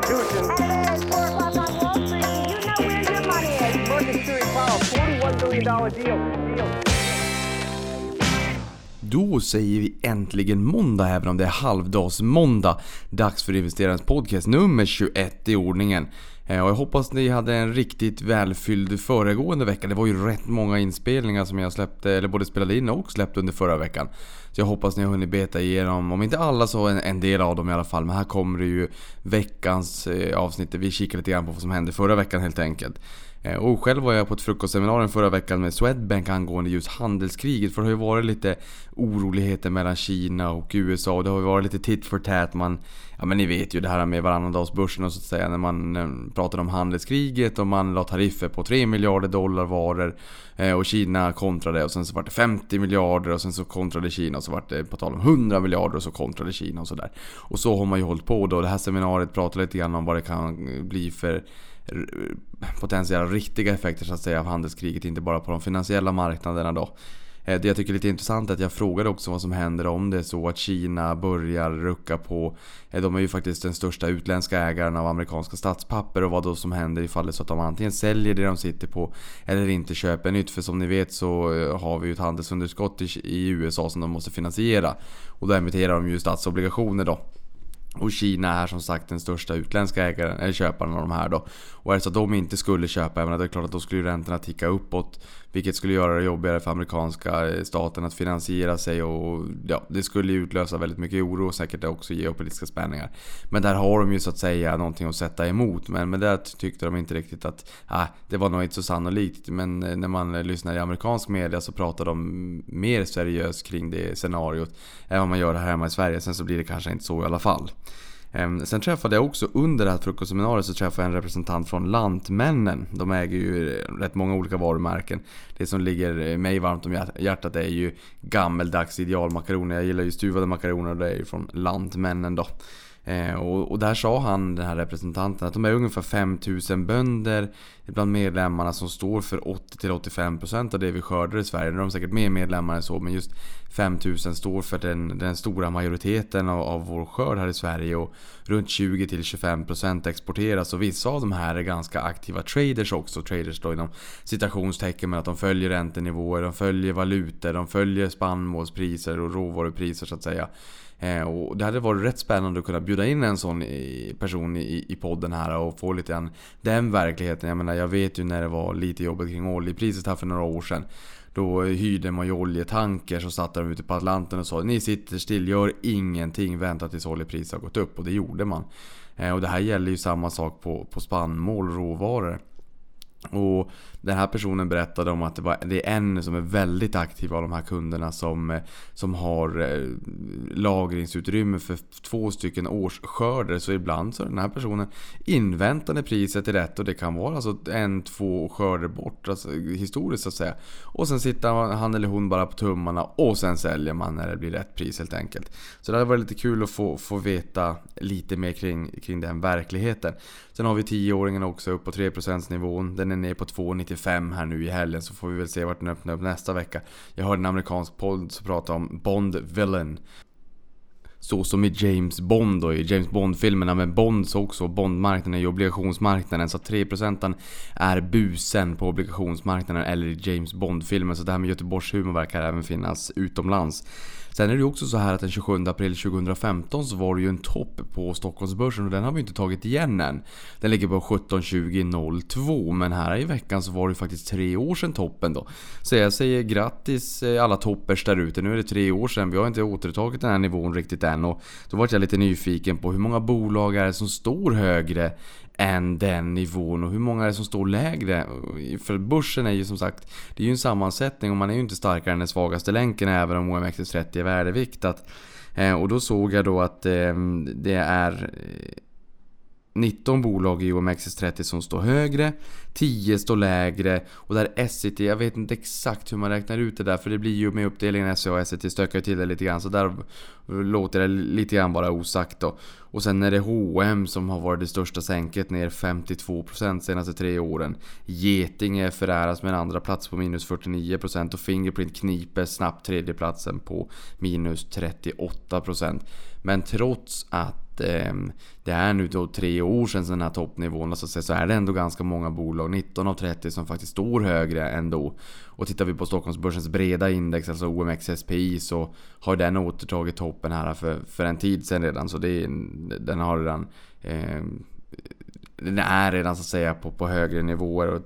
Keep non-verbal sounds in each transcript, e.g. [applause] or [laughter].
Constitution. At 4 o'clock on Wall Street, you know where your money is? Market clearing file, $41 billion deal. deal. Då säger vi äntligen måndag även om det är halvdagsmåndag. Dags för investerarens podcast nummer 21 i ordningen. Eh, och jag hoppas ni hade en riktigt välfylld föregående vecka. Det var ju rätt många inspelningar som jag släppte, eller både spelade in och släppte under förra veckan. Så jag hoppas ni har hunnit beta igenom, om inte alla så en, en del av dem i alla fall. Men här kommer det ju veckans eh, avsnitt där vi kikar lite grann på vad som hände förra veckan helt enkelt. Eh, och själv var jag på ett frukostseminarium förra veckan med Swedbank angående just handelskriget. För det har ju varit lite oroligheter mellan Kina och USA och det har ju varit lite tit for tat. Man, ja men ni vet ju det här med varannandagsbörsen och så att säga. När man eh, pratade om handelskriget och man la tariffer på 3 miljarder dollar varor. Eh, och Kina kontrade och sen så var det 50 miljarder och sen så kontrade Kina och så var det på tal om 100 miljarder och så kontrade Kina och sådär. Och så har man ju hållit på då. Det här seminariet pratade lite grann om vad det kan bli för potentiella riktiga effekter så att säga av handelskriget, inte bara på de finansiella marknaderna då. Eh, det jag tycker är lite intressant är att jag frågade också vad som händer om det är så att Kina börjar rucka på eh, De är ju faktiskt den största utländska ägaren av amerikanska statspapper och vad då som händer ifall det är så att de antingen säljer det de sitter på Eller inte köper nytt. För som ni vet så eh, har vi ju ett handelsunderskott i USA som de måste finansiera. Och då emitterar de ju statsobligationer då och Kina är som sagt den största utländska ägaren, eller köparen av de här då. Och är det så att de inte skulle köpa, även det är klart att då skulle ju räntorna ticka uppåt. Vilket skulle göra det jobbigare för amerikanska eh, staten att finansiera sig och ja, det skulle ju utlösa väldigt mycket oro och säkert också geopolitiska spänningar. Men där har de ju så att säga någonting att sätta emot. Men, men där tyckte de inte riktigt att, ah, det var nog inte så sannolikt. Men eh, när man eh, lyssnar i amerikansk media så pratar de mer seriöst kring det scenariot än vad man gör här hemma i Sverige. Sen så blir det kanske inte så i alla fall. Ehm, sen träffade jag också under det här frukostseminariet så träffade jag en representant från Lantmännen. De äger ju eh, rätt många olika varumärken. Det som ligger eh, mig varmt om hjärtat är ju gammeldags idealmakaroner. Jag gillar ju stuvade makaroner och det är ju från Lantmännen då. Ehm, och där sa han, den här representanten, att de är ungefär 5000 bönder bland medlemmarna som står för 80-85% av det vi skördar i Sverige. Nu är de säkert mer medlemmar än så, men just 5000 står för den, den stora majoriteten av, av vår skörd här i Sverige. Och runt 20-25% exporteras. Och vissa av de här är ganska aktiva traders också. Traders då inom citationstecken med att de följer räntenivåer, de följer valutor, de följer spannmålspriser och råvarupriser så att säga. Eh, och det hade varit rätt spännande att kunna bjuda in en sån person i, i podden här och få lite grann den verkligheten. Jag menar, jag vet ju när det var lite jobbigt kring oljepriset här för några år sedan. Då hyrde man ju oljetankers och satte dem ute på Atlanten och sa Ni sitter still, gör ingenting, vänta tills oljepriset har gått upp. Och det gjorde man. Eh, och det här gäller ju samma sak på, på spannmål, råvaror. Och den här personen berättade om att det, var, det är en som är väldigt aktiv av de här kunderna som, eh, som har eh, lagringsutrymme för två stycken årsskörder. Så ibland så är den här personen inväntar när priset är rätt och det kan vara alltså en, två skörder bort. Alltså historiskt så att säga. Och sen sitter han eller hon bara på tummarna och sen säljer man när det blir rätt pris helt enkelt. Så det hade varit lite kul att få, få veta lite mer kring, kring den verkligheten. Sen har vi 10-åringen också upp på 3% nivån. Den är ner på 2,95 här nu i helgen så får vi väl se vart den öppnar upp nästa vecka. Jag hörde en amerikansk podd som pratade om Bond Villain. Så som i James Bond och i James Bond-filmerna men Bond också Bondmarknaden är ju obligationsmarknaden. Så 3% är busen på obligationsmarknaden eller i James Bond-filmen. Så det här med Göteborgshumor verkar även finnas utomlands. Sen är det ju också så här att den 27 april 2015 så var det ju en topp på Stockholmsbörsen och den har vi inte tagit igen än. Den ligger på 17.20.02 men här i veckan så var det ju faktiskt tre år sedan toppen då. Så jag säger grattis eh, alla toppers där ute. Nu är det tre år sedan, vi har inte återtagit den här nivån riktigt än och då vart jag lite nyfiken på hur många bolag är det som står högre än den nivån och hur många är det som står lägre? För börsen är ju som sagt, det är ju en sammansättning och man är ju inte starkare än den svagaste länken även om OMXS30 är värdeviktat. Eh, och då såg jag då att ehm, det är 19 bolag i OMXS30 som står högre, 10 står lägre och där SCT, jag vet inte exakt hur man räknar ut det där för det blir ju med uppdelningen SCA och SCT stökar ju till det lite grann så där låter det lite grann bara osagt då. Och sen är det H&M som har varit det största sänket ner 52% senaste tre åren. Getinge föräras med en andra plats på minus 49% och Fingerprint kniper snabbt tredjeplatsen på minus 38%. Men trots att att eh, det är nu då tre år sedan den här toppnivån så, så är det ändå ganska många bolag, 19 av 30 som faktiskt står högre ändå. Och tittar vi på Stockholmsbörsens breda index, alltså OMXSPI, så har den återtagit toppen här för, för en tid sedan redan. Så det, den har redan eh, den är redan så att säga på, på högre nivåer och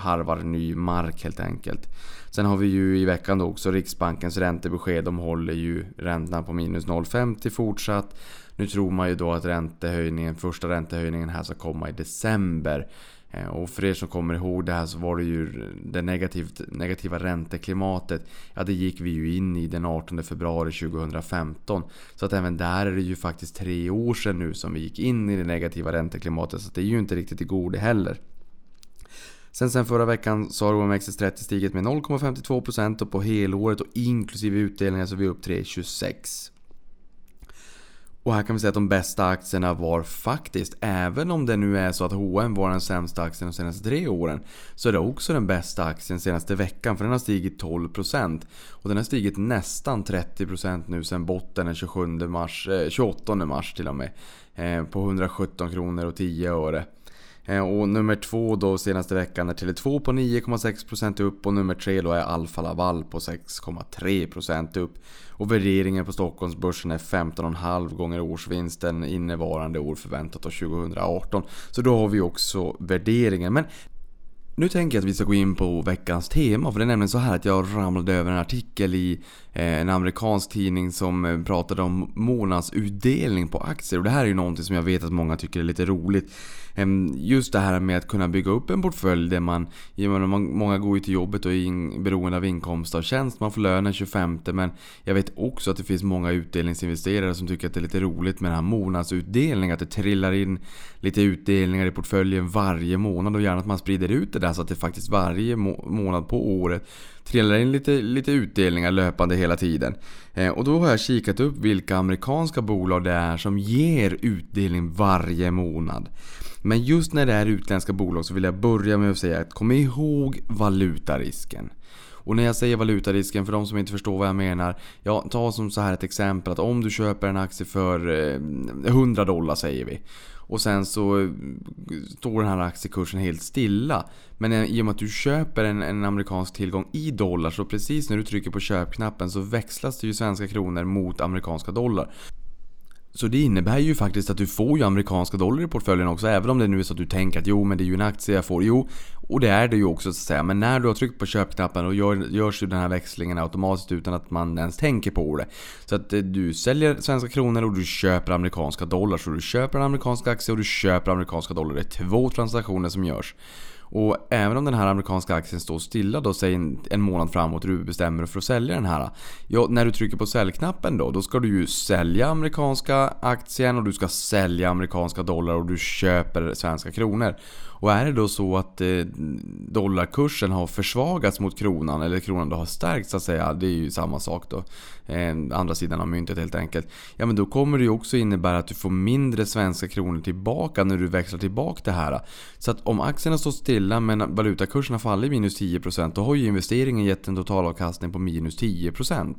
harvar ny mark helt enkelt. Sen har vi ju i veckan då också Riksbankens räntebesked. De håller ju räntan på minus 0,50 fortsatt. Nu tror man ju då att räntehöjningen, första räntehöjningen här ska komma i december. Eh, och för er som kommer ihåg det här så var det ju det negativt, negativa ränteklimatet. Ja, det gick vi ju in i den 18 februari 2015. Så att även där är det ju faktiskt tre år sedan nu som vi gick in i det negativa ränteklimatet. Så det är ju inte riktigt i god heller. Sen, sen förra veckan så har OMXS30 stigit med 0,52% och på helåret och inklusive utdelningar så är vi upp 3,26%. Och här kan vi säga att de bästa aktierna var faktiskt, även om det nu är så att H&M var den sämsta aktien de senaste tre åren, så är det också den bästa aktien senaste veckan för den har stigit 12%. Och den har stigit nästan 30% nu sen botten den 27 mars, eh, 28 mars till och med. Eh, på 117 kronor och 10 öre. Eh, och nummer två då senaste veckan är Tele2 på 9,6% upp och nummer tre då är Alfa Laval på 6,3% upp. Och värderingen på Stockholmsbörsen är 15,5 gånger årsvinsten innevarande år förväntat då 2018. Så då har vi också värderingen. Men nu tänker jag att vi ska gå in på veckans tema, för det är nämligen så här att jag ramlade över en artikel i Eh, en amerikansk tidning som eh, pratade om månadsutdelning på aktier. Och det här är ju någonting som jag vet att många tycker är lite roligt. Ehm, just det här med att kunna bygga upp en portfölj där man, många går ju till jobbet och är beroende av inkomst av tjänst. Man får lön den 25 men jag vet också att det finns många utdelningsinvesterare som tycker att det är lite roligt med den här månadsutdelningen. Att det trillar in lite utdelningar i portföljen varje månad och gärna att man sprider ut det där så att det faktiskt varje månad på året trillar in lite, lite utdelningar löpande hela tiden. Eh, och då har jag kikat upp vilka amerikanska bolag det är som ger utdelning varje månad. Men just när det är utländska bolag så vill jag börja med att säga att kom ihåg valutarisken. Och när jag säger valutarisken, för de som inte förstår vad jag menar. Ja, ta som så här ett exempel att om du köper en aktie för eh, 100 dollar säger vi. Och sen så eh, står den här aktiekursen helt stilla. Men eh, i och med att du köper en, en, amerikansk tillgång i dollar så precis när du trycker på köpknappen så växlas det ju svenska kronor mot amerikanska dollar. Så det innebär ju faktiskt att du får ju amerikanska dollar i portföljen också. Även om det nu är så att du tänker att jo men det är ju en aktie jag får. Jo, och det är det ju också så att säga. Men när du har tryckt på köpknappen och gör, görs ju den här växlingen automatiskt utan att man ens tänker på det. Så att eh, du säljer svenska kronor och du köper amerikanska dollar. Så du köper en amerikansk aktie och du köper amerikanska dollar. Det är två transaktioner som görs. Och även om den här amerikanska aktien står stilla då, säg en, en månad framåt och du bestämmer dig för att sälja den här. Ja, när du trycker på säljknappen då, då ska du ju sälja amerikanska aktien och du ska sälja amerikanska dollar och du köper svenska kronor. Och är det då så att eh, dollarkursen har försvagats mot kronan, eller kronan då har stärkts så att säga, det är ju samma sak då. Eh, andra sidan av myntet helt enkelt. Ja men då kommer det ju också innebära att du får mindre svenska kronor tillbaka när du växlar tillbaka det här. Så att om aktierna står stilla men valutakursen har fallit minus 10% då har ju investeringen gett en totalavkastning på minus 10%.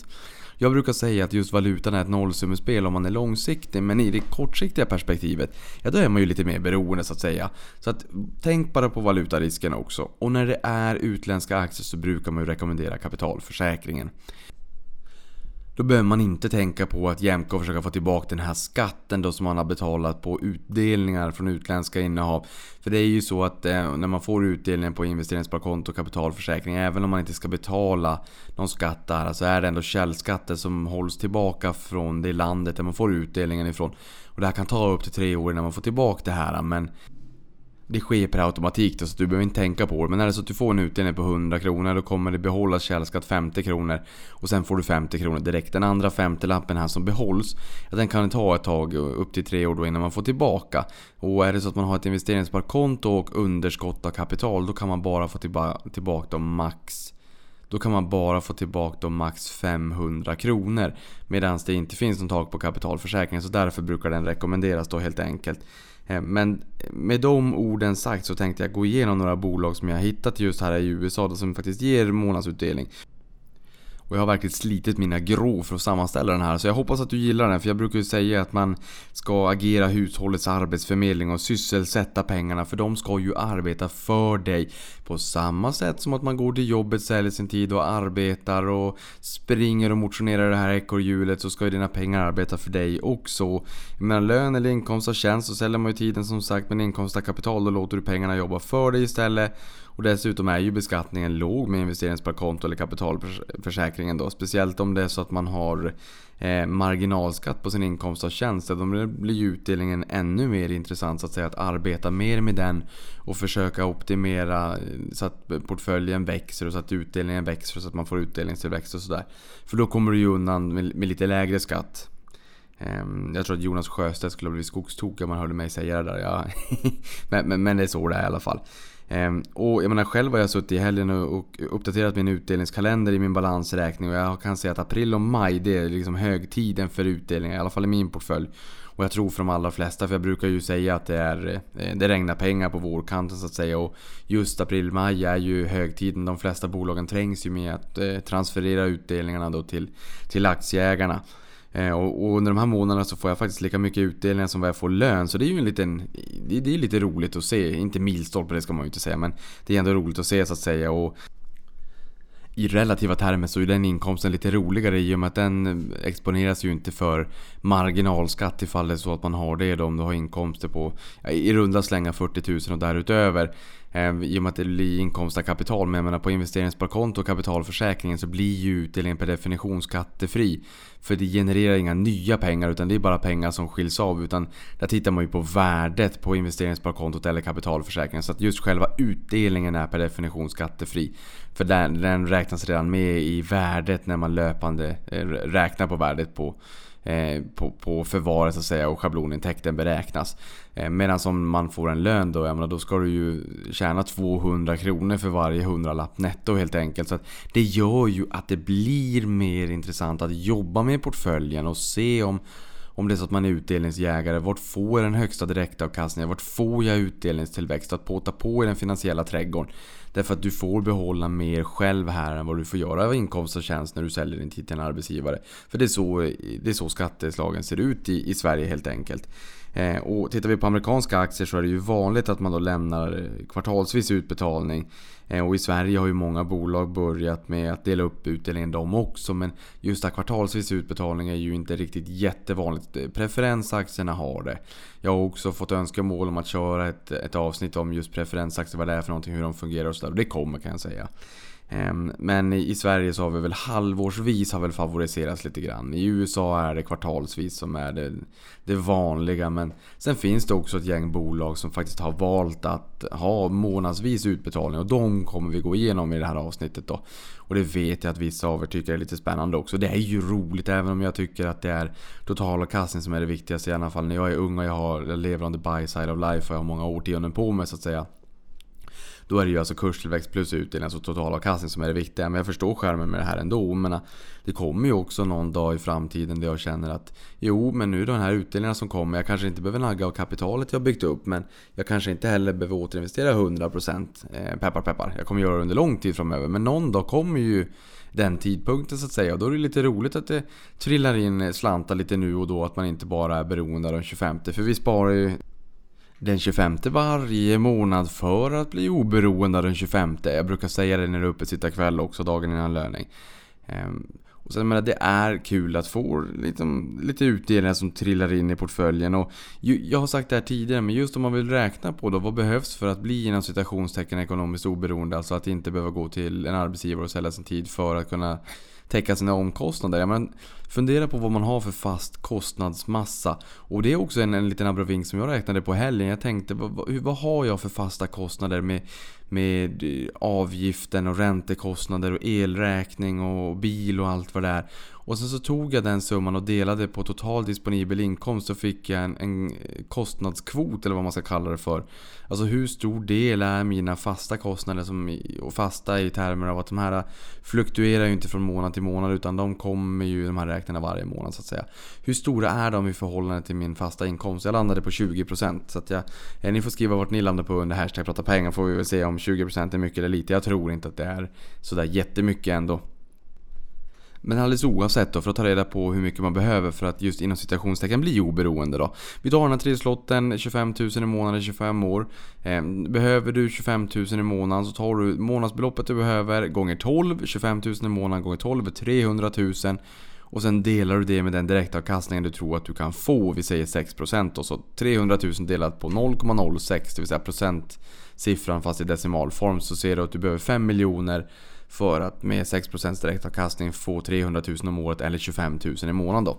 Jag brukar säga att just valutan är ett nollsummespel om man är långsiktig, men i det kortsiktiga perspektivet, ja då är man ju lite mer beroende så att säga. Så att tänk bara på valutarisken också. Och när det är utländska aktier så brukar man ju rekommendera kapitalförsäkringen. Då behöver man inte tänka på att Jämco försöka få tillbaka den här skatten då som man har betalat på utdelningar från utländska innehav. För det är ju så att eh, när man får utdelningen på investeringssparkonto och kapitalförsäkring, även om man inte ska betala någon skatt där, så är det ändå källskatter som hålls tillbaka från det landet där man får utdelningen ifrån. Och det här kan ta upp till tre år innan man får tillbaka det här, men det sker per automatik då, så du behöver inte tänka på det. Men är det så att du får en utdelning på 100 kronor då kommer det behållas källskatt 50 kronor. Och sen får du 50 kronor direkt. Den andra 50-lappen här som behålls, den kan ta ett tag, eh, upp till tre år då innan man får tillbaka. Och är det så att man har ett investeringssparkonto och underskott av kapital, då kan man bara få tillbaka dem max då kan man bara få tillbaka de max 500 kronor. Medan det inte finns någon tak på kapitalförsäkringen så därför brukar den rekommenderas då helt enkelt. Eh, men med de orden sagt så tänkte jag gå igenom några bolag som jag hittat just här i USA som faktiskt ger månadsutdelning. Och jag har verkligen slitit mina grå för att sammanställa den här. Så jag hoppas att du gillar den. För jag brukar ju säga att man ska agera hushållets arbetsförmedling och sysselsätta pengarna. För de ska ju arbeta för dig. På samma sätt som att man går till jobbet, säljer sin tid och arbetar och springer och motionerar det här ekorrhjulet så ska ju dina pengar arbeta för dig också. Jag lön eller inkomst av tjänst så säljer man ju tiden som sagt men inkomst av kapital då låter du pengarna jobba för dig istället. Och dessutom är ju beskattningen låg med investeringssparkonto eller kapitalförsäkringen då. Speciellt om det är så att man har eh, marginalskatt på sin inkomst av tjänst. Då blir ju utdelningen ännu mer intressant så att säga. Att arbeta mer med den och försöka optimera eh, så att portföljen växer och så att utdelningen växer så att man får utdelningstillväxt och sådär. För då kommer du ju undan med, med lite lägre skatt. Ehm, jag tror att Jonas Sjöstedt skulle ha blivit skogstokig om han hörde mig säga det där. Ja. [laughs] men, men, men det är så det är i alla fall. Ehm, och jag menar själv har jag suttit i helgen och uppdaterat min utdelningskalender i min balansräkning och jag kan säga att april och maj det är liksom högtiden för utdelningar, i alla fall i min portfölj. Och jag tror för de allra flesta, för jag brukar ju säga att det, är, eh, det regnar pengar på vårkanten så att säga. Och just april-maj är ju högtiden. De flesta bolagen trängs ju med att eh, transferera utdelningarna då till, till aktieägarna. Eh, och, under de här månaderna så får jag faktiskt lika mycket utdelningar som vad jag får lön. Så det är ju en liten... Det, det är lite roligt att se. Inte milstolpe, det ska man ju inte säga. Men det är ändå roligt att se så att säga. Och i relativa termer så är den inkomsten lite roligare i och med att den exponeras ju inte för marginalskatt ifall det är så att man har det då om du har inkomster på i runda slänga 40 000 och därutöver. Eh, I och med att det blir inkomst av kapital. Men jag menar på investeringssparkonto och kapitalförsäkringen så blir ju utdelningen per definition skattefri. För det genererar inga nya pengar utan det är bara pengar som skiljs av. Utan där tittar man ju på värdet på investeringssparkontot eller kapitalförsäkringen. Så att just själva utdelningen är per definition skattefri. För den, den räknas redan med i värdet när man löpande eh, räknar på värdet på Eh, på, på förvaret så att säga och schablonintäkten beräknas. Eh, medan om man får en lön då, menar, då ska du ju tjäna 200 kronor för varje hundralapp netto helt enkelt. Så det gör ju att det blir mer intressant att jobba med portföljen och se om om det är så att man är utdelningsjägare, vart får jag den högsta direktavkastningen? Vart får jag utdelningstillväxt? Att påta på i den finansiella trädgården. Därför att du får behålla mer själv här än vad du får göra av inkomst och tjänst när du säljer din tid till en arbetsgivare. För det är så, det är så skatteslagen ser ut i, i Sverige helt enkelt. Eh, och tittar vi på amerikanska aktier så är det ju vanligt att man då lämnar kvartalsvis utbetalning. Eh, och i Sverige har ju många bolag börjat med att dela upp utdelningen de också. Men just att kvartalsvis utbetalning är ju inte riktigt jättevanligt. Eh, preferensaktierna har det. Jag har också fått önskemål om att köra ett, ett avsnitt om just preferensaktier, vad det är för någonting, hur de fungerar och sådär. Det kommer kan jag säga. Ehm, men i Sverige så har vi väl halvårsvis har väl favoriserats lite grann. I USA är det kvartalsvis som är det, det vanliga. Men sen finns det också ett gäng bolag som faktiskt har valt att ha månadsvis utbetalning. Och de kommer vi gå igenom i det här avsnittet då. Och det vet jag att vissa av er tycker är lite spännande också. Det är ju roligt även om jag tycker att det är totalavkastning som är det viktigaste. I alla fall när jag är ung och jag, har, jag lever on the buy side of life och jag har många årtionden på mig så att säga. Då är det ju alltså kurstillväxt plus utdelning, alltså totalavkastning som är det viktiga. Men jag förstår skärmen med det här ändå. Men det kommer ju också någon dag i framtiden där jag känner att jo, men nu är de här utdelningarna som kommer. Jag kanske inte behöver nagga av kapitalet jag byggt upp. Men jag kanske inte heller behöver återinvestera 100% eh, peppar peppar. Jag kommer göra det under lång tid framöver. Men någon dag kommer ju den tidpunkten så att säga. Och då är det lite roligt att det trillar in slantar lite nu och då. Att man inte bara är beroende av den 25. För vi sparar ju den 25 varje månad för att bli oberoende av den 25. Jag brukar säga det när det är uppe sitta kväll också, dagen innan löning. Ehm, och sen menar, det är kul att få liksom, lite utdelningar som trillar in i portföljen. Och jag har sagt det här tidigare, men just om man vill räkna på då, vad behövs för att bli inom citationstecken ekonomiskt oberoende? Alltså att inte behöva gå till en arbetsgivare och sälja sin tid för att kunna täcka sina omkostnader. Men fundera på vad man har för fast kostnadsmassa. Och det är också en, en liten abrovink som jag räknade på helgen. Jag tänkte, vad, vad har jag för fasta kostnader med, med eh, avgiften och räntekostnader och elräkning och bil och allt vad det är. Och sen så tog jag den summan och delade på total disponibel inkomst så fick jag en, en, kostnadskvot eller vad man ska kalla det för. Alltså hur stor del är mina fasta kostnader som, och fasta i termer av att de här fluktuerar ju inte från månad till månad utan de kommer ju de här räknarna varje månad så att säga. Hur stora är de i förhållande till min fasta inkomst? Jag landade på 20% så att jag, eh, ni får skriva vart ni landar på under hashtag prata pengar får vi väl se om 20% är mycket eller lite. Jag tror inte att det är sådär jättemycket ändå. Men alldeles oavsett då, för att ta reda på hur mycket man behöver för att just inom citationstecken bli oberoende då. Vi tar den här trisslotten, 25 000 i månaden, 25 år. Ehm, behöver du 25 000 i månaden så tar du månadsbeloppet du behöver gånger 12. 25 000 i månaden gånger 12 är 300 000. Och sen delar du det med den direktavkastningen du tror att du kan få. Vi säger 6% då. Så 300 000 delat på 0,06 det vill säga procentsiffran fast i decimalform. Så ser du att du behöver 5 miljoner för att med 6% direktavkastning få 300 000 om året eller 25 000 i månaden då.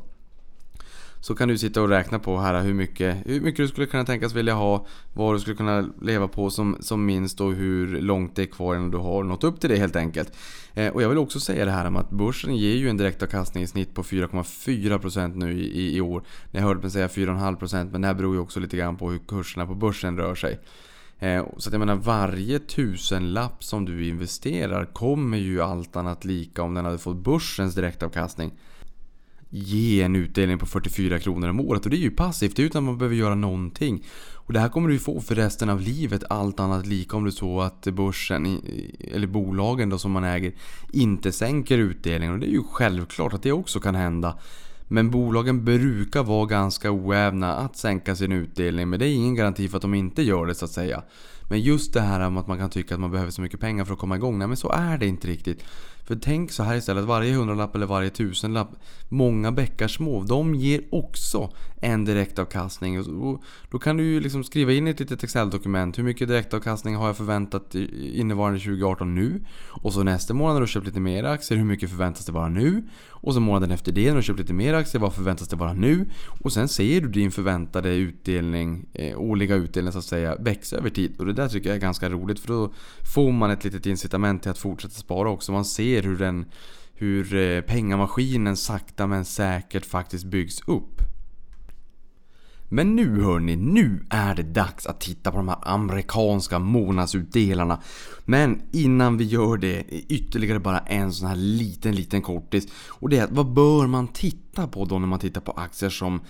Så kan du sitta och räkna på här hur mycket, hur mycket du skulle kunna tänkas vilja ha, vad du skulle kunna leva på som, som minst och hur långt det är kvar innan du har nått upp till det helt enkelt. Eh, och jag vill också säga det här om att börsen ger ju en direktavkastning i snitt på 4,4% nu i, i, i år. Jag hörde mig säga 4,5% men det här beror ju också lite grann på hur kurserna på börsen rör sig. Eh, så att jag menar varje tusenlapp som du investerar kommer ju allt annat lika om den hade fått börsens direktavkastning ge en utdelning på 44 kronor om året och det är ju passivt utan man behöver göra någonting. Och det här kommer du få för resten av livet allt annat lika om det är så att börsen eller bolagen då som man äger inte sänker utdelningen och det är ju självklart att det också kan hända. Men bolagen brukar vara ganska oävna att sänka sin utdelning men det är ingen garanti för att de inte gör det så att säga. Men just det här med att man kan tycka att man behöver så mycket pengar för att komma igång. Nej men så är det inte riktigt. För tänk så här istället, varje hundralapp eller varje tusenlapp, många bäckar små, de ger också en direktavkastning. Och då kan du ju liksom skriva in i ett litet Excel-dokument, hur mycket direktavkastning har jag förväntat innevarande 2018 nu? Och så nästa månad när du köpt lite mer aktier, hur mycket förväntas det vara nu? Och så månaden efter det när du köpt lite mer aktier, vad förväntas det vara nu? Och sen ser du din förväntade utdelning, eh, årliga utdelning så att säga, växa över tid. Och det där tycker jag är ganska roligt för då får man ett litet incitament till att fortsätta spara också. Man ser hur, den, hur eh, pengamaskinen sakta men säkert faktiskt byggs upp. Men nu hörni, nu är det dags att titta på de här amerikanska månadsutdelarna. Men innan vi gör det, ytterligare bara en sån här liten, liten kortis. Och det är att vad bör man titta på då när man tittar på aktier som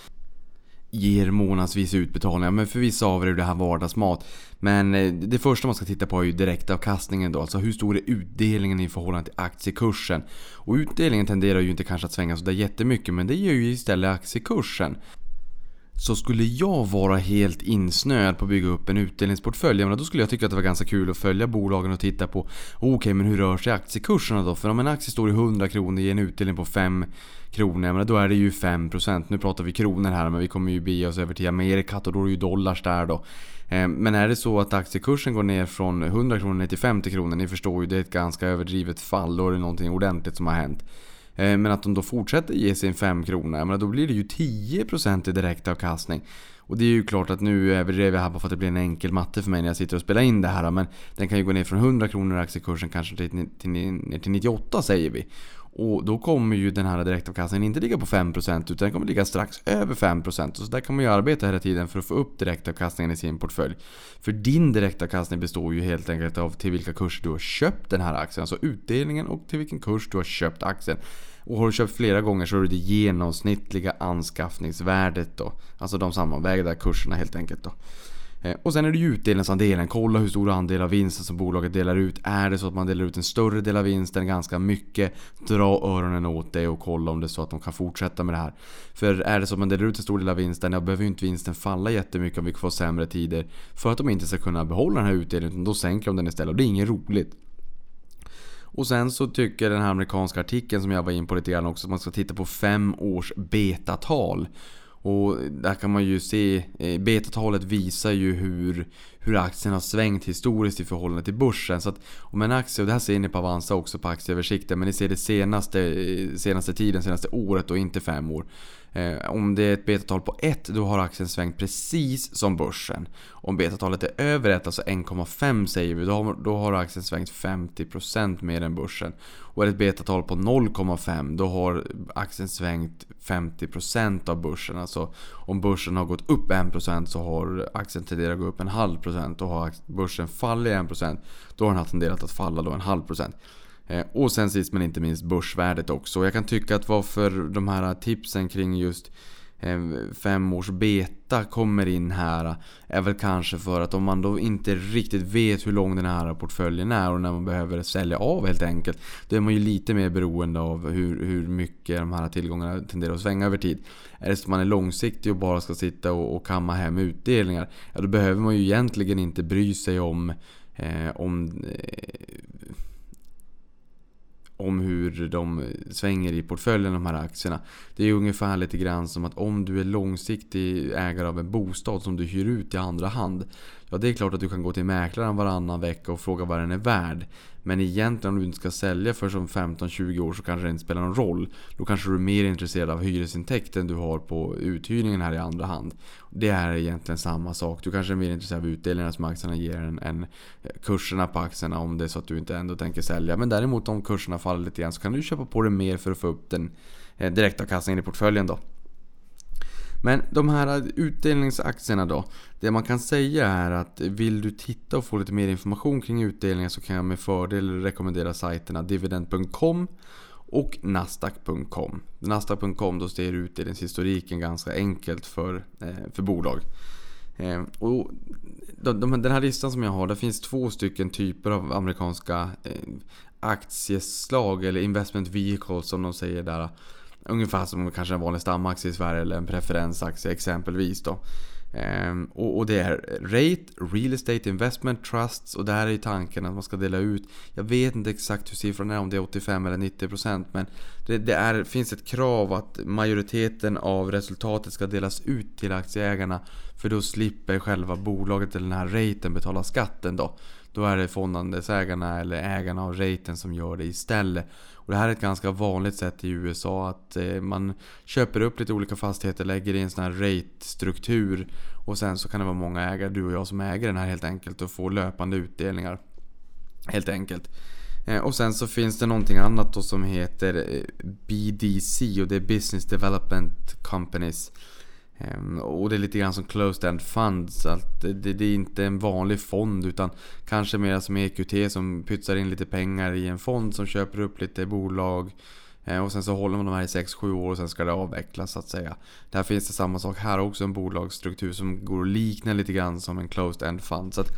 ger månadsvis utbetalningar. Men för vissa av er är det här vardagsmat. Men eh, det första man ska titta på är ju direktavkastningen då. Alltså hur stor är utdelningen i förhållande till aktiekursen? Och utdelningen tenderar ju inte kanske att svänga sådär jättemycket men det gör ju istället aktiekursen. Så skulle jag vara helt insnöad på att bygga upp en utdelningsportfölj, då skulle jag tycka att det var ganska kul att följa bolagen och titta på oh, Okej, okay, men hur rör sig aktiekurserna då? För om en aktie står i 100 kronor och ger en utdelning på 5 kronor, då är det ju 5%. Nu pratar vi kronor här, men vi kommer ju bege oss över till Amerika och då är det ju dollars där då. Eh, men är det så att aktiekursen går ner från 100 kronor ner till 50 kronor, ni förstår ju, det är ett ganska överdrivet fall. Då är det någonting ordentligt som har hänt. Eh, men att de då fortsätter ge sin 5 kronor, men då blir det ju 10% i direktavkastning. Och det är ju klart att nu överdrev jag här bara för att det blir en enkel matte för mig när jag sitter och spelar in det här. Men den kan ju gå ner från 100 kronor i aktiekursen kanske till, till, ner till 98 säger vi. Och då kommer ju den här direktavkastningen inte ligga på 5% utan den kommer ligga strax över 5%. Så där kan man ju arbeta hela tiden för att få upp direktavkastningen i sin portfölj. För din direktavkastning består ju helt enkelt av till vilka kurser du har köpt den här aktien. Alltså utdelningen och till vilken kurs du har köpt aktien. Och har du köpt flera gånger så är det det genomsnittliga anskaffningsvärdet då. Alltså de sammanvägda kurserna helt enkelt då. Eh, och sen är det ju utdelningsandelen. Kolla hur stor andel av vinsten som bolaget delar ut. Är det så att man delar ut en större del av vinsten, ganska mycket, dra öronen åt det och kolla om det är så att de kan fortsätta med det här. För är det så att man delar ut en stor del av vinsten, då behöver ju inte vinsten falla jättemycket om vi får sämre tider. För att de inte ska kunna behålla den här utdelningen, då sänker de den istället. Och det är inget roligt. Och sen så tycker den här amerikanska artikeln som jag var in på lite grann också att man ska titta på fem års betatal. Och där kan man ju se, eh, betatalet visar ju hur, hur aktien har svängt historiskt i förhållande till börsen. Så att om en aktie, och det här ser ni på Avanza också på aktieöversikten, men ni ser det senaste, senaste tiden, senaste året och inte fem år. Eh, om det är ett betatal på 1 då har aktien svängt precis som börsen. Om betatalet är över 1, alltså 1,5 säger vi, då har, då har aktien svängt 50% mer än börsen. Och är det ett betatal på 0,5 då har aktien svängt 50% av börsen. Alltså om börsen har gått upp 1% så har aktien tenderat att gå upp en halv procent. Och har börsen fallit 1% då har den tenderat att falla då en halv procent. Eh, och sen sist men inte minst börsvärdet också. Jag kan tycka att varför de här tipsen kring just Ehm, fem års beta kommer in här är väl kanske för att om man då inte riktigt vet hur lång den här portföljen är och när man behöver sälja av helt enkelt. Då är man ju lite mer beroende av hur, hur mycket de här tillgångarna tenderar att svänga över tid. Är det så att man är långsiktig och bara ska sitta och, och kamma hem utdelningar. Ja, då behöver man ju egentligen inte bry sig om eh, om eh, om hur de svänger i portföljen de här aktierna. Det är ungefär lite grann som att om du är långsiktig ägare av en bostad som du hyr ut i andra hand. Ja, det är klart att du kan gå till mäklaren varannan vecka och fråga vad den är värd. Men egentligen om du inte ska sälja för som 15-20 år så kanske det inte spelar någon roll. Då kanske du är mer intresserad av hyresintäkten du har på uthyrningen här i andra hand. Det är egentligen samma sak. Du kanske är mer intresserad av utdelningarna som aktierna ger än, än eh, kurserna på aktierna om det är så att du inte ändå tänker sälja. Men däremot om kurserna faller lite grann så kan du köpa på dig mer för att få upp den eh, direktavkastningen i portföljen då. Men de här utdelningsaktierna då. Det man kan säga är att vill du titta och få lite mer information kring utdelningar så kan jag med fördel rekommendera sajterna dividend.com och nasdaq.com. Nasdaq.com då ser utdelningshistoriken ganska enkelt för, eh, för bolag. Eh, och den här listan som jag har, där finns två stycken typer av amerikanska eh, aktieslag eller investment vehicles som de säger där. Ungefär som kanske en vanlig stamaktie i Sverige eller en preferensaktie exempelvis då. Ehm, och, och, det är Rate, Real Estate Investment Trusts och där är tanken att man ska dela ut Jag vet inte exakt hur siffran är, om det är 85 eller 90% men det, det är, finns ett krav att majoriteten av resultatet ska delas ut till aktieägarna För då slipper själva bolaget eller den här raten betala skatten då då är det fondandelsägarna eller ägarna av raten som gör det istället och det här är ett ganska vanligt sätt i USA att eh, man köper upp lite olika fastigheter, lägger i en sån här rate-struktur och sen så kan det vara många ägare, du och jag som äger den här helt enkelt och får löpande utdelningar. Helt enkelt. Eh, och sen så finns det någonting annat då som heter eh, BDC och det är Business Development Companies. Ehm, och det är lite grann som closed end funds. Att det, det, är inte en vanlig fond utan kanske mer som EQT som pytsar in lite pengar i en fond som köper upp lite bolag. Ehm, och sen så håller man de här i 6-7 år och sen ska det avvecklas så att säga. Där finns det samma sak här också, en bolagsstruktur som går att likna lite grann som en closed end fund. Så att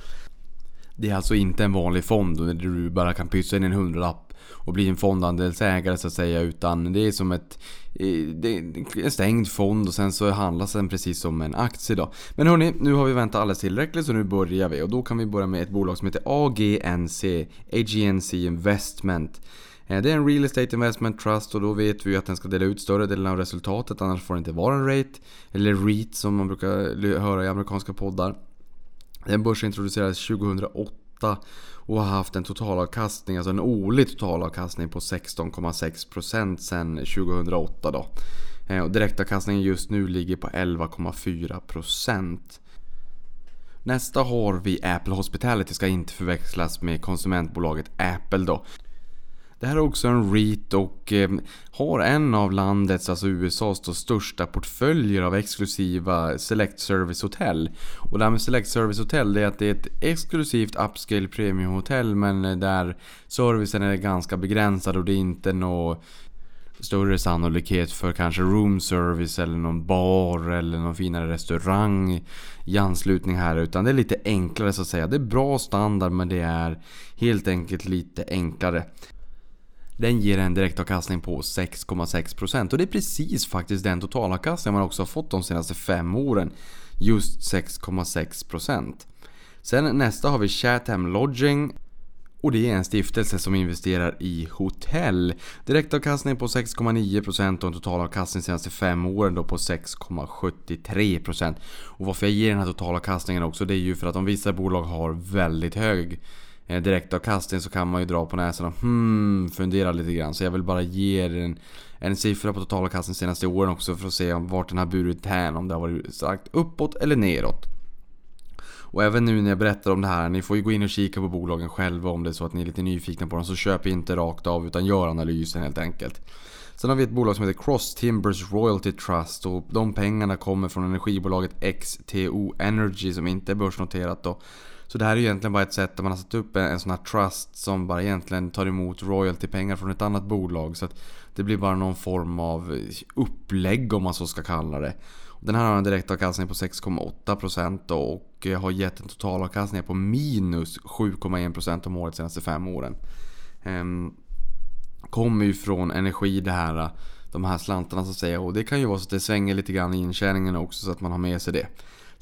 det är alltså inte en vanlig fond där du bara kan pytsa in en hundralapp och bli en fondandelsägare så att säga. Utan det är som ett, det är en stängd fond och sen så handlas den precis som en aktie då. Men hörni, nu har vi väntat alldeles tillräckligt så nu börjar vi. Och då kan vi börja med ett bolag som heter AGNC, AGNC Investment. Eh, det är en Real Estate Investment Trust och då vet vi att den ska dela ut större delen av resultatet annars får det inte vara en rate. Eller REIT som man brukar höra i amerikanska poddar. Den börsintroducerades 2008 och har haft en totalavkastning, alltså en årlig totalavkastning på 16,6% sedan 2008 då. Eh, och direktavkastningen just nu ligger på 11,4%. Nästa har vi Apple Hospitality, ska inte förväxlas med konsumentbolaget Apple då. Det här är också en REIT och eh, har en av landets, alltså USAs då, största portföljer av exklusiva Select Service Hotel. Och det här med Select Service Hotel det är att det är ett exklusivt upscale premiumhotell men där servicen är ganska begränsad och det är inte något större sannolikhet för kanske room service eller någon bar eller någon finare restaurang i anslutning här utan det är lite enklare så att säga. Det är bra standard men det är helt enkelt lite enklare. Den ger en direktavkastning på 6,6% och det är precis faktiskt den totalavkastning man också har fått de senaste 5 åren. Just 6,6%. Sen nästa har vi Chatham Lodging och det är en stiftelse som investerar i hotell. Direktavkastning på 6,9% och en totalavkastning de senaste 5 åren då på 6,73%. Och varför jag ger den här totalavkastningen också det är ju för att om vissa bolag har väldigt hög Eh, direktavkastning så kan man ju dra på näsan och hmm, fundera lite grann. Så jag vill bara ge er en, en siffra på totalavkastning senaste åren också för att se vart den har burit hän. Om det har varit sagt uppåt eller neråt. Och även nu när jag berättar om det här, ni får ju gå in och kika på bolagen själva om det är så att ni är lite nyfikna på dem. Så köp inte rakt av utan gör analysen helt enkelt. Sen har vi ett bolag som heter Cross Timbers Royalty Trust och de pengarna kommer från energibolaget XTO Energy som inte är börsnoterat då. Så det här är egentligen bara ett sätt där man har satt upp en, en sån här trust som bara egentligen tar emot royaltypengar från ett annat bolag. Så att det blir bara någon form av upplägg om man så ska kalla det. Den här har en direktavkastning på 6,8% och eh, har gett en totalavkastning på minus 7,1% om året de senaste fem åren. Ehm, kommer ju från energi det här, de här slantarna så att säga. Och det kan ju vara så att det svänger lite grann i intjäningen också så att man har med sig det.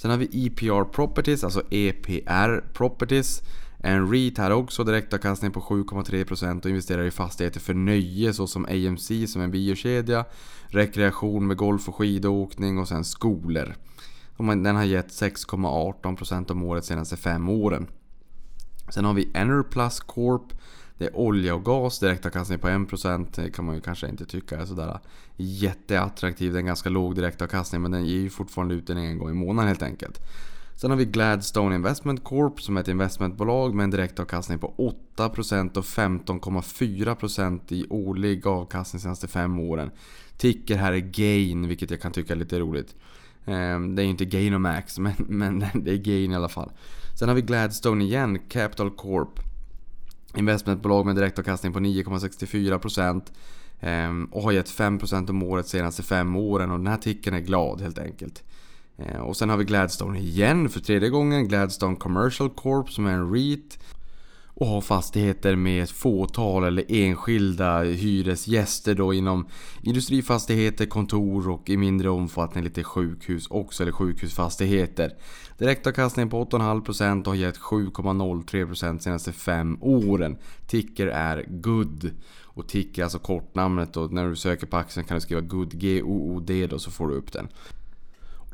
Sen har vi EPR Properties, alltså EPR Properties. En REIT här också, direktavkastning på 7,3% och investerar i fastigheter för nöje såsom AMC som en biokedja, rekreation med golf och skidåkning och sen skolor. Den har gett 6,18% om året de senaste fem åren. Sen har vi Enerplus Corp. Det är olja och gas, direktavkastning på 1%. Det kan man ju kanske inte tycka är sådär jätteattraktiv. Det är en ganska låg direktavkastning men den ger ju fortfarande ut den en gång i månaden helt enkelt. Sen har vi Gladstone Investment Corp som är ett investmentbolag med en direktavkastning på 8% och 15,4% i årlig avkastning de senaste fem åren. Ticker här är GAIN, vilket jag kan tycka är lite roligt. Ehm, det är inte gain och men, men [laughs] det är GAIN i alla fall. Sen har vi Gladstone igen, Capital Corp. Investmentbolag med direktavkastning på 9,64% ehm, och har gett 5% om året de senaste fem åren och den här ticken är glad helt enkelt. Eh, och sen har vi Gladstone igen för tredje gången. Gladstone Commercial Corp som är en REIT och har fastigheter med ett fåtal eller enskilda hyresgäster då inom industrifastigheter, kontor och i mindre omfattning lite sjukhus också, eller sjukhusfastigheter. Direktavkastning på 8,5% och har gett 7,03% de senaste 5 åren. Ticker är GOOD. Och ticker är alltså kortnamnet och när du söker på aktien kan du skriva GOOD, G-O-O-D då så får du upp den.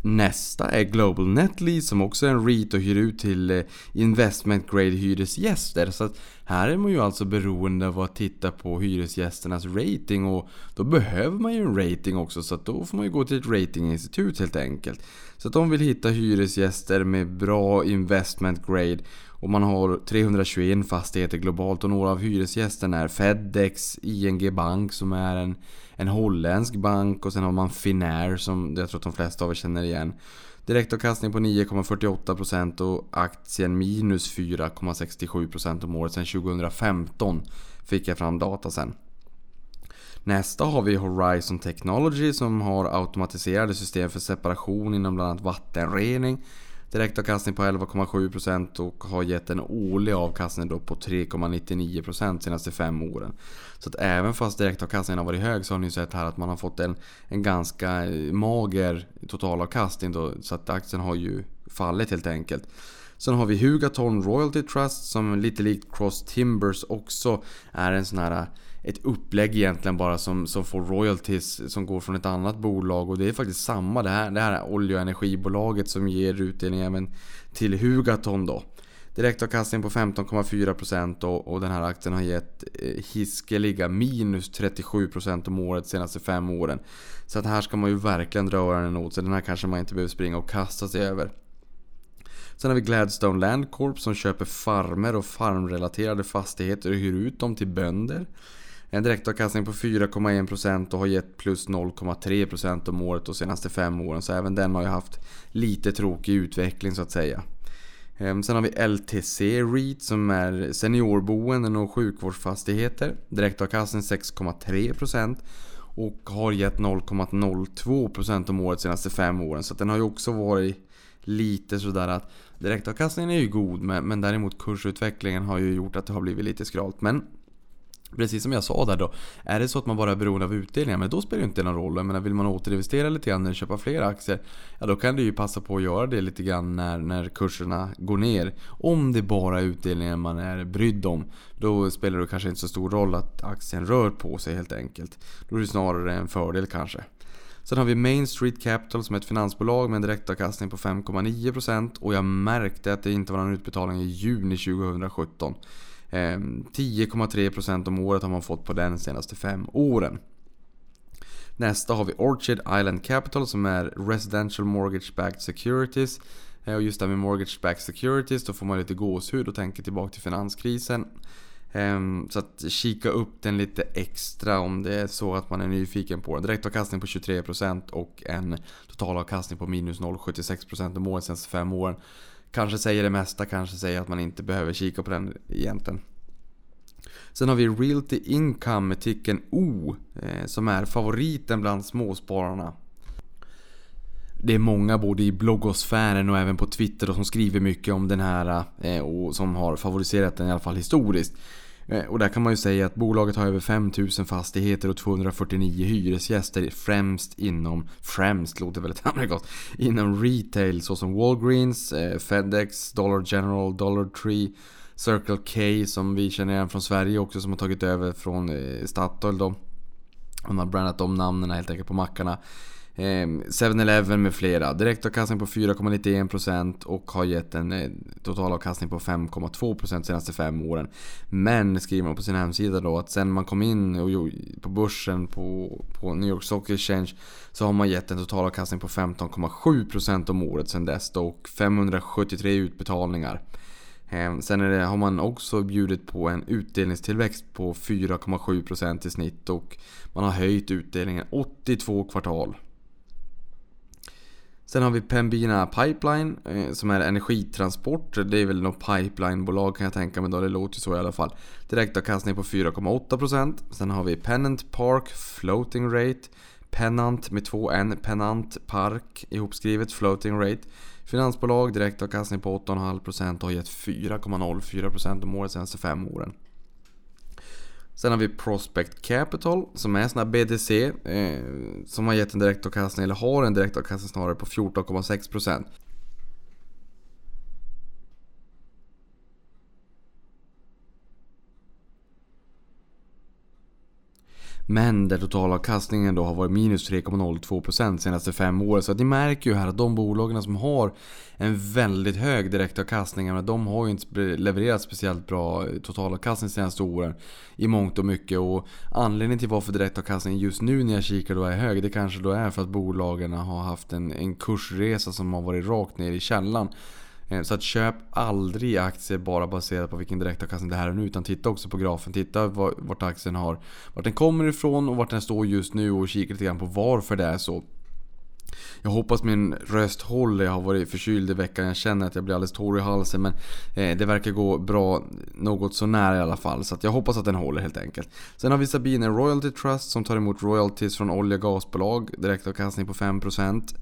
Nästa är Global Net Lease som också är en REIT och hyr ut till eh, investment grade hyresgäster. Så att här är man ju alltså beroende av att titta på hyresgästernas rating och då behöver man ju en rating också så att då får man ju gå till ett ratinginstitut helt enkelt. Så att de vill hitta hyresgäster med bra investment grade och man har 321 fastigheter globalt och några av hyresgästerna är Fedex, ING Bank som är en, en holländsk bank och sen har man Finnair som jag tror att de flesta av er känner igen. Direktavkastning på 9,48% och aktien minus 4,67% om året sedan 2015. Fick jag fram data sen. Nästa har vi Horizon Technology som har automatiserade system för separation inom bland annat vattenrening. Direktavkastning på 11,7% och har gett en årlig avkastning då på 3,99% senaste fem åren. Så att även fast direktavkastningen har varit hög så har ni sett här att man har fått en, en ganska eh, mager totalavkastning då, så att aktien har ju fallit helt enkelt. Sen har vi Hugaton Royalty Trust som lite likt Cross Timbers också är en sån här ett upplägg egentligen bara som, som får royalties som går från ett annat bolag och det är faktiskt samma. Det här, det här olje och energibolaget som ger utdelning även till Hugaton då. Direktavkastning på 15,4% och, och den här aktien har gett eh, hiskeliga minus 37% om året de senaste fem åren. Så att här ska man ju verkligen dra öronen åt sig. Den här kanske man inte behöver springa och kasta sig över. Sen har vi Gladstone Land Corp som köper farmer och farmrelaterade fastigheter och hyr ut dem till bönder. En direktavkastning på 4,1% och har gett plus 0,3% om året de senaste fem åren. Så även den har ju haft lite tråkig utveckling så att säga. Ehm, sen har vi LTC REIT som är seniorboenden och sjukvårdsfastigheter. Direktavkastning 6,3% och har gett 0,02% om året de senaste fem åren. Så den har ju också varit lite sådär att direktavkastningen är ju god men däremot kursutvecklingen har ju gjort att det har blivit lite skralt. Men Precis som jag sa där då, är det så att man bara är beroende av utdelningar, men då spelar det inte någon roll. Jag menar, vill man återinvestera lite grann eller köpa fler aktier, ja då kan du ju passa på att göra det lite grann när, när kurserna går ner. Om det bara är utdelningen man är brydd om, då spelar det kanske inte så stor roll att aktien rör på sig helt enkelt. Då är det snarare en fördel kanske. Sen har vi Main Street Capital som är ett finansbolag med en direktavkastning på 5,9% och jag märkte att det inte var någon utbetalning i juni 2017. Ehm, 10,3% om året har man fått på den senaste fem åren. Nästa har vi Orchid Island Capital som är Residential Mortgage Backed Securities. Eh, och just det här med Mortgage Backed Securities, då får man lite gåshud och tänker tillbaka till finanskrisen. Ehm, så att kika upp den lite extra om det är så att man är nyfiken på den. Direktavkastning på 23% och en totalavkastning på minus 0,76% om året senaste fem åren. Kanske säger det mesta, kanske säger att man inte behöver kika på den egentligen. Sen har vi Realty Income med ticken O eh, som är favoriten bland småspararna. Det är många både i bloggosfären och även på Twitter som skriver mycket om den här eh, och som har favoriserat den i alla fall historiskt. Eh, och där kan man ju säga att bolaget har över 5000 fastigheter och 249 hyresgäster främst inom, främst låter väldigt [laughs] amerikanskt, inom retail såsom Walgreens, eh, Fedex, Dollar General, Dollar Tree Circle K som vi känner igen från Sverige också som har tagit över från eh, Statoil då. De har brandat om namnen helt enkelt på mackarna. Ehm, 7-Eleven med flera. Direktavkastning på 4,91% och har gett en eh, totalavkastning på 5,2% senaste fem åren. Men skriver man på sin hemsida då att sen man kom in på börsen på, på New York Stock Exchange så har man gett en totalavkastning på 15,7% om året sen dess då, och 573 utbetalningar. Ehm, sen det, har man också bjudit på en utdelningstillväxt på 4,7% i snitt och man har höjt utdelningen 82 kvartal. Sen har vi Pembina Pipeline eh, som är energitransport. Det är väl något pipelinebolag kan jag tänka mig då, det låter så i alla fall. Direktavkastning på 4,8%. Sen har vi Pennant Park Floating Rate. Pennant med två N, Pennant Park ihopskrivet, Floating Rate. Finansbolag, direktavkastning på 8,5% och har gett 4,04% om året senaste fem åren. Sen har vi Prospect Capital som är sån här BDC eh, som har gett en direktavkastning, eller har en direktavkastning snarare på 14,6%. Men där totalavkastningen då har varit minus 3,02% senaste fem åren. Så att ni märker ju här att de bolagen som har en väldigt hög direktavkastning, de har ju inte levererat speciellt bra totalavkastning senaste åren. I mångt och mycket. Och anledningen till varför direktavkastningen just nu när jag kikar då är hög, det kanske då är för att bolagen har haft en, en kursresa som har varit rakt ner i källan. Eh, så att köp aldrig aktier bara baserat på vilken direktavkastning det här är nu. Utan titta också på grafen. Titta vart aktien har, vart den kommer ifrån och vart den står just nu. Och kika lite grann på varför det är så. Jag hoppas min röst håller. Jag har varit förkyld i veckan. Jag känner att jag blir alldeles torr i halsen. Men eh, det verkar gå bra något så nära i alla fall. Så jag hoppas att den håller helt enkelt. Sen har vi Sabine Royalty Trust som tar emot royalties från olja och gasbolag. Direktavkastning på 5%.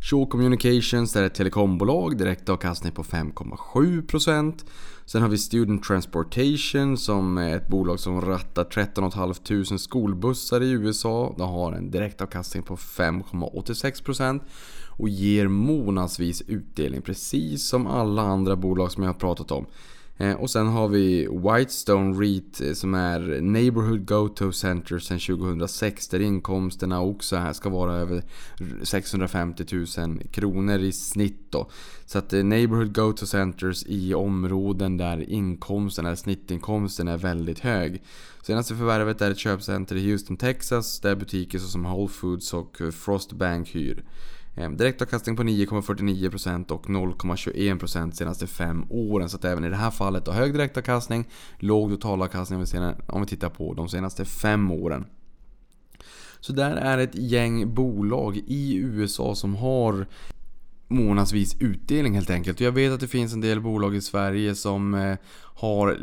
Shaw Communications, där är ett telekombolag, direktavkastning på 5,7%. Sen har vi Student Transportation som är ett bolag som rattar 13 500 skolbussar i USA. De har en direktavkastning på 5,86% och ger månadsvis utdelning precis som alla andra bolag som jag har pratat om. Eh, och sen har vi Whitestone REIT eh, som är Neighborhood Go-To Center sedan 2006 där inkomsterna också här ska vara över 650 000 kronor i snitt då. Så att eh, Neighborhood Go-To Centers i områden där inkomsten, eller snittinkomsten är väldigt hög. Senaste förvärvet är ett köpcenter i Houston, Texas där butiker såsom Whole Foods och Frost Bank hyr. Ehm, direktavkastning på 9,49% och 0,21% senaste 5 åren. Så att även i det här fallet då hög direktavkastning, låg totalavkastning om vi tittar på de senaste 5 åren. Så där är ett gäng bolag i USA som har månadsvis utdelning helt enkelt. Jag vet att det finns en del bolag i Sverige som eh, har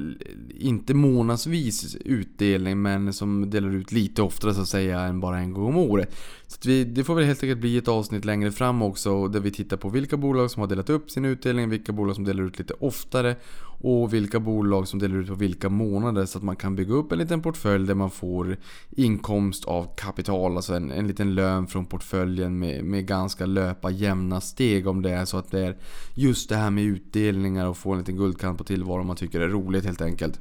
inte månadsvis utdelning men som delar ut lite oftare så att säga än bara en gång om året. Så vi, det får väl helt enkelt bli ett avsnitt längre fram också där vi tittar på vilka bolag som har delat upp sin utdelning, vilka bolag som delar ut lite oftare och vilka bolag som delar ut på vilka månader så att man kan bygga upp en liten portfölj där man får inkomst av kapital, alltså en, en liten lön från portföljen med, med ganska löpa jämna steg om det är så att det är just det här med utdelningar och få en liten guldkant på tillvaron man tycker det roligt helt enkelt.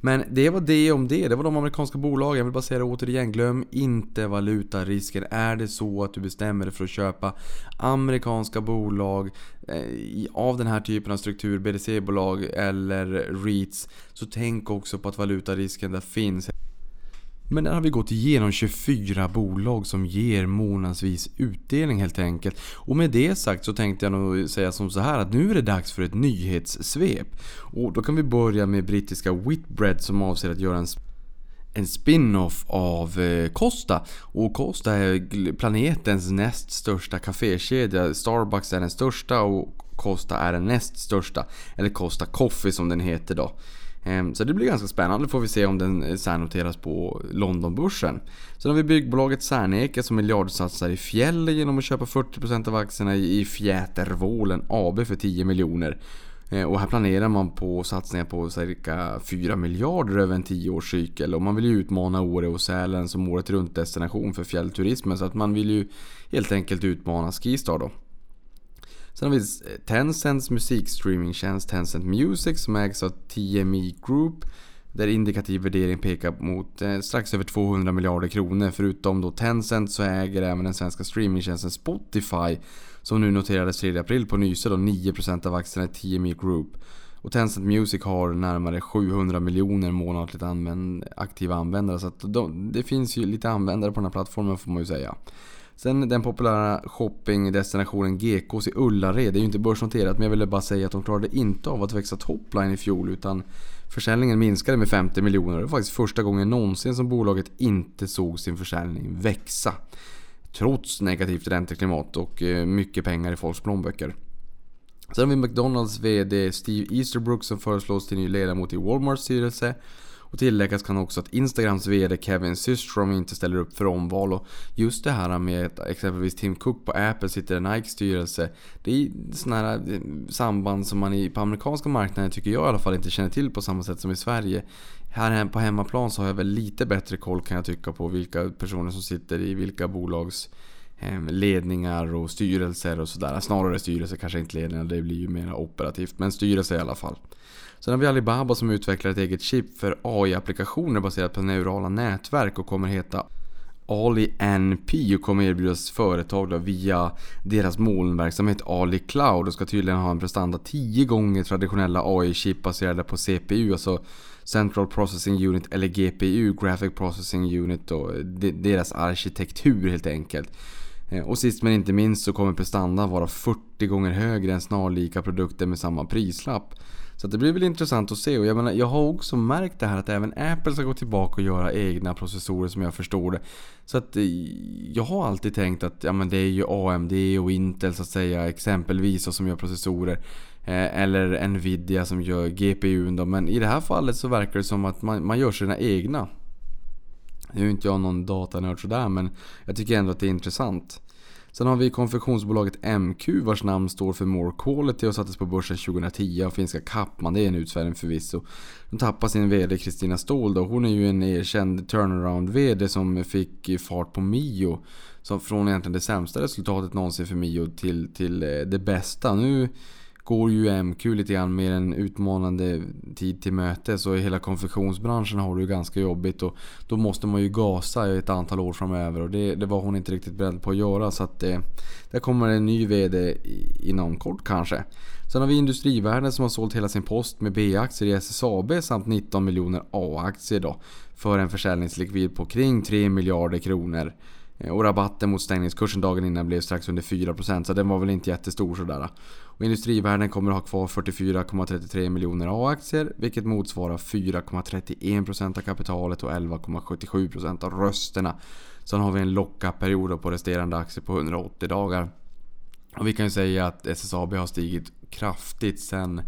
Men det var det om det. Det var de amerikanska bolagen. Jag vill bara säga det återigen. Glöm inte valutarisken. Är det så att du bestämmer dig för att köpa amerikanska bolag eh, av den här typen av struktur, BDC-bolag eller REITs. Så tänk också på att valutarisken där finns. Men där har vi gått igenom 24 bolag som ger månadsvis utdelning helt enkelt. Och med det sagt så tänkte jag nog säga som så här att nu är det dags för ett nyhetssvep. Och då kan vi börja med brittiska Whitbread som avser att göra en en spin-off av eh, Costa. Och Costa är planetens näst största kafékedja. Starbucks är den största och Costa är den näst största. Eller Costa Coffee som den heter då. Ehm, så det blir ganska spännande, får vi se om den eh, särnoteras på Londonbörsen. Sen har vi byggbolaget Serneke som miljardsatsar i fjäll genom att köpa 40% av aktierna i Fjätervålen AB för 10 miljoner. Ehm, och här planerar man på satsningar på cirka 4 miljarder över en 10-årscykel. Och man vill ju utmana Åre och Sälen som året runt destination för fjällturismen. Så att man vill ju helt enkelt utmana Skistar då. Sen har vi eh, Tencents musikstreamingtjänst Tencent Music som ägs av TME Group. Där indikativ värdering pekar mot eh, strax över 200 miljarder kronor. Förutom då Tencent så äger även den svenska streamingtjänsten Spotify som nu noterades 3 april på Nyse då 9% av aktierna i TME Group. Och Tencent Music har närmare 700 miljoner månatligt använd, aktiva användare så att de, det finns ju lite användare på den här plattformen får man ju säga. Sen den populära shoppingdestinationen Gekås i Ullared, det är ju inte börsnoterat men jag ville bara säga att de klarade inte av att växa topline i fjol utan försäljningen minskade med 50 miljoner. Det var faktiskt första gången någonsin som bolaget inte såg sin försäljning växa. Trots negativt ränteklimat och eh, mycket pengar i folks plånböcker. Sen har vi McDonalds VD Steve Easterbrook som föreslås till ny ledamot i Walmarts styrelse. Och tilläggas kan också att Instagrams VD Kevin Systrom inte ställer upp för omval. Och just det här med att exempelvis Tim Cook på Apple sitter i Nikes styrelse. Det är sådana här eh, samband som man på amerikanska marknaden tycker jag i alla fall inte känner till på samma sätt som i Sverige. Här på hemmaplan så har jag väl lite bättre koll kan jag tycka på vilka personer som sitter i vilka bolags eh, ledningar och styrelser och sådär. Snarare styrelser, kanske inte ledningar, det blir ju mer operativt. Men styrelse i alla fall. Sen har vi Alibaba som utvecklar ett eget chip för AI-applikationer baserat på neurala nätverk och kommer heta Ali NP och kommer erbjudas företag då via deras molnverksamhet Ali Cloud och ska tydligen ha en prestanda 10 gånger traditionella AI-chip baserade på CPU, alltså Central Processing Unit eller GPU, Graphic Processing Unit och deras arkitektur helt enkelt. Eh, och sist men inte minst så kommer prestandan vara 40 gånger högre än snarlika produkter med samma prislapp. Så det blir väl intressant att se. Och jag, menar, jag har också märkt det här att även Apple ska gå tillbaka och göra egna processorer som jag förstår det. Så att eh, jag har alltid tänkt att ja, men det är ju AMD och Intel så att säga exempelvis som gör processorer. Eh, eller Nvidia som gör GPU då. Men i det här fallet så verkar det som att man, man gör sina egna. Nu är inte jag någon datanörd sådär men jag tycker ändå att det är intressant. Sen har vi konfektionsbolaget MQ vars namn står för More Quality och sattes på börsen 2010 av finska Kappman. Det är en utsväring förvisso. De tappar sin VD Kristina Ståhl då. Hon är ju en erkänd turnaround-VD som fick fart på Mio. Så från egentligen det sämsta resultatet någonsin för Mio till, till eh, det bästa. Nu går ju MQ lite grann med en utmanande tid till möte. Så i hela konfektionsbranschen har du ganska jobbigt och då måste man ju gasa i ett antal år framöver och det, det var hon inte riktigt beredd på att göra. Så att eh, där kommer en ny VD inom kort kanske. Sen har vi Industrivärden som har sålt hela sin post med B-aktier i SSAB samt 19 miljoner A-aktier då. För en försäljningslikvid på kring 3 miljarder kronor. Eh, och rabatten mot stängningskursen dagen innan blev strax under 4% så den var väl inte jättestor sådär. Och industrivärden kommer att ha kvar 44,33 miljoner A-aktier vilket motsvarar 4,31% av kapitalet och 11,77% av rösterna. Sen har vi en locka-period på resterande aktier på 180 dagar. Och vi kan ju säga att SSAB har stigit kraftigt sen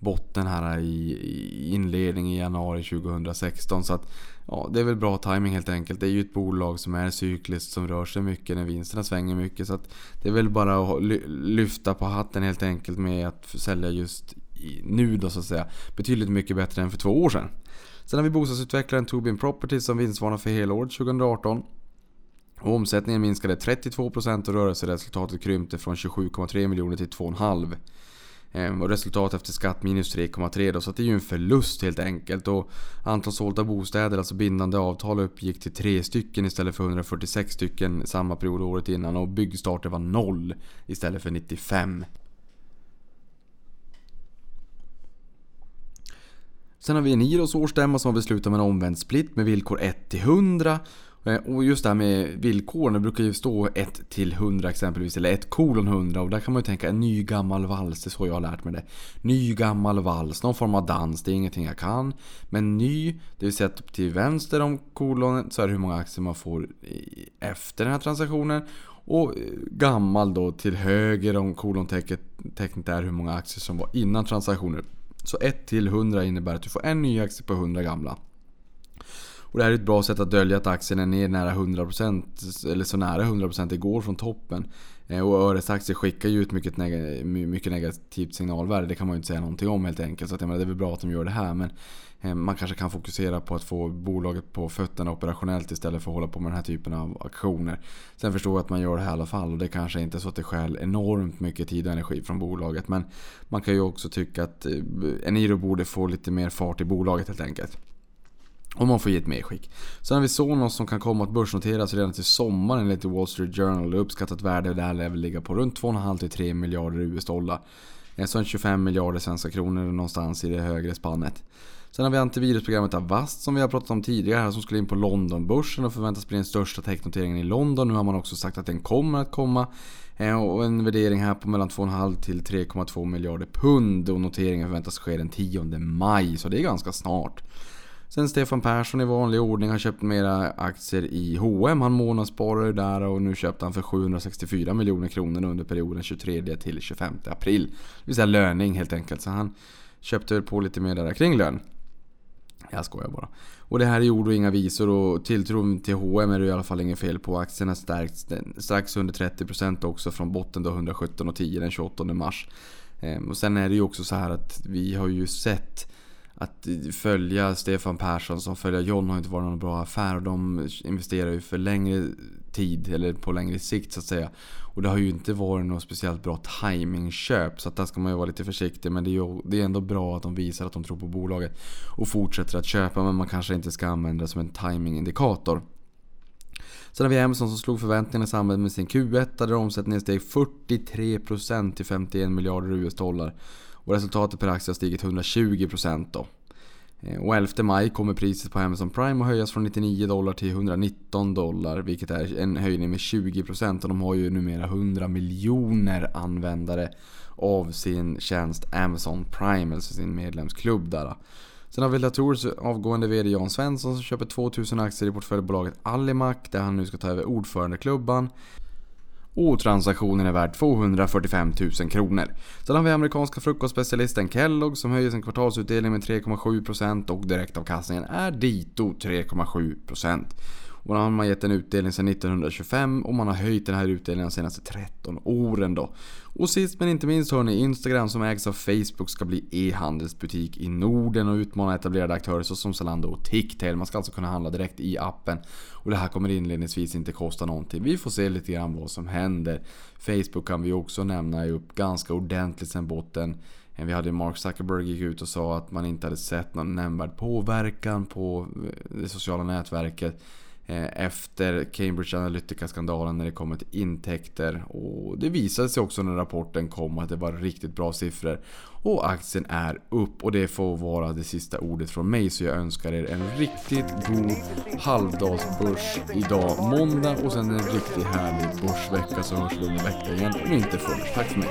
botten här i inledningen i januari 2016. Så att ja, det är väl bra timing helt enkelt. Det är ju ett bolag som är cykliskt som rör sig mycket när vinsterna svänger mycket. Så att det är väl bara att lyfta på hatten helt enkelt med att sälja just nu då så att säga. Betydligt mycket bättre än för två år sedan. Sen har vi bostadsutvecklaren Tobin Properties som vinstvarnar för helåret 2018. Och omsättningen minskade 32% och rörelseresultatet krympte från 27,3 miljoner till 2,5. Ehm, och resultat efter skatt minus 3,3 då, så det är ju en förlust helt enkelt. Och antal sålda bostäder, alltså bindande avtal, uppgick till 3 stycken istället för 146 stycken samma period året innan. Och byggstarter var 0 istället för 95. Sen har vi Eniros årsstämma som har beslutat om en omvänd split med villkor 1 till 100. Eh, och just det här med villkoren, det brukar ju stå 1 till 100 exempelvis, eller 1 kolon 100 och där kan man ju tänka en ny gammal vals, det är så jag har lärt mig det. Ny gammal vals, någon form av dans, det är ingenting jag kan. Men ny, det vill säga att till vänster om kolonet så är det hur många aktier man får efter den här transaktionen. Och eh, gammal då till höger om kolontecknet är hur många aktier som var innan transaktionen. Så 1 till 100 innebär att du får en ny aktie på 100 gamla. Och det här är ett bra sätt att dölja att aktien är ner nära 100% eller så nära 100% igår från toppen. Eh, och Öres aktie skickar ju ut mycket, neg mycket negativt signalvärde. Det kan man ju inte säga någonting om helt enkelt. Så att, jag menar, det är väl bra att de gör det här. Men eh, man kanske kan fokusera på att få bolaget på fötterna operationellt istället för att hålla på med den här typen av aktioner. Sen förstår jag att man gör det här i alla fall och det kanske inte är så att det skäl enormt mycket tid och energi från bolaget. Men man kan ju också tycka att eh, Eniro borde få lite mer fart i bolaget helt enkelt. Om man får ge ett medskick. Sen har vi Sonos som kan komma att börsnoteras redan till sommaren enligt Wall Street Journal. Uppskattat värde där lär väl ligga på runt 2,5-3 miljarder US-dollar. Så 25 miljarder svenska kronor någonstans i det högre spannet. Sen har vi antivirusprogrammet Avast som vi har pratat om tidigare här. som skulle in på Londonbörsen och förväntas bli den största technoteringen i London. Nu har man också sagt att den kommer att komma. Eh, och en värdering här på mellan 2,5 till 3,2 miljarder pund och noteringen förväntas ske den 10 maj. Så det är ganska snart. Sen Stefan Persson i vanlig ordning har köpt mera aktier i H&M. Han månadssparade där och nu köpte han för 764 miljoner kronor under perioden 23 till 25 april. Det vill säga löning helt enkelt. Så han köpte på lite mer där kring lön. Jag skojar bara. Och det här är ord och inga visor och tilltron till H&M är det i alla fall inget fel på. Aktien har stärkts strax under 30% också från botten då 117,10 den 28 mars. Ehm, och sen är det ju också så här att vi har ju sett att följa Stefan Persson som följer John har inte varit någon bra affär. Och de investerar ju för längre tid, eller på längre sikt så att säga. Och det har ju inte varit något speciellt bra timingköp Så att där ska man ju vara lite försiktig. Men det är, ju, det är ändå bra att de visar att de tror på bolaget. Och fortsätter att köpa. Men man kanske inte ska använda det som en timingindikator. Sen har vi Amazon som slog förväntningarna i samband med sin Q1 där omsättningen steg 43% till 51 miljarder US-dollar. Och resultatet per aktie har stigit 120% då. Eh, och 11 maj kommer priset på Amazon Prime att höjas från 99 dollar till 119 dollar. Vilket är en höjning med 20% och de har ju numera 100 miljoner användare av sin tjänst Amazon Prime, alltså sin medlemsklubb där. Sen har vi Latours avgående VD Jan Svensson som köper 2000 aktier i portföljbolaget Alimak där han nu ska ta över ordförandeklubban och transaktionen är värd 245 000 kronor. Sen har vi amerikanska frukostspecialisten Kellogg som höjer sin kvartalsutdelning med 3,7% och direktavkastningen är dito 3,7%. Och då har man gett en utdelning sedan 1925 och man har höjt den här utdelningen de senaste 13 åren då. Och sist men inte minst hör ni Instagram som ägs av Facebook ska bli e-handelsbutik i Norden och utmana etablerade aktörer såsom Zalando och Ticktail. Man ska alltså kunna handla direkt i appen. Och det här kommer inledningsvis inte kosta någonting. Vi får se lite grann vad som händer. Facebook kan vi också nämna är upp ganska ordentligt sen botten. Vi hade Mark Zuckerberg gick ut och sa att man inte hade sett någon nämnvärd påverkan på eh, det sociala nätverket. Eh, efter Cambridge Analytica-skandalen när det kommer till intäkter. Och det visade sig också när rapporten kom att det var riktigt bra siffror. Och aktien är upp och det får vara det sista ordet från mig. Så jag önskar er en riktigt god halvdagsbörs idag måndag och sen en riktigt härlig börsvecka så hörs vi under veckan igen om inte förr. Tack för mig.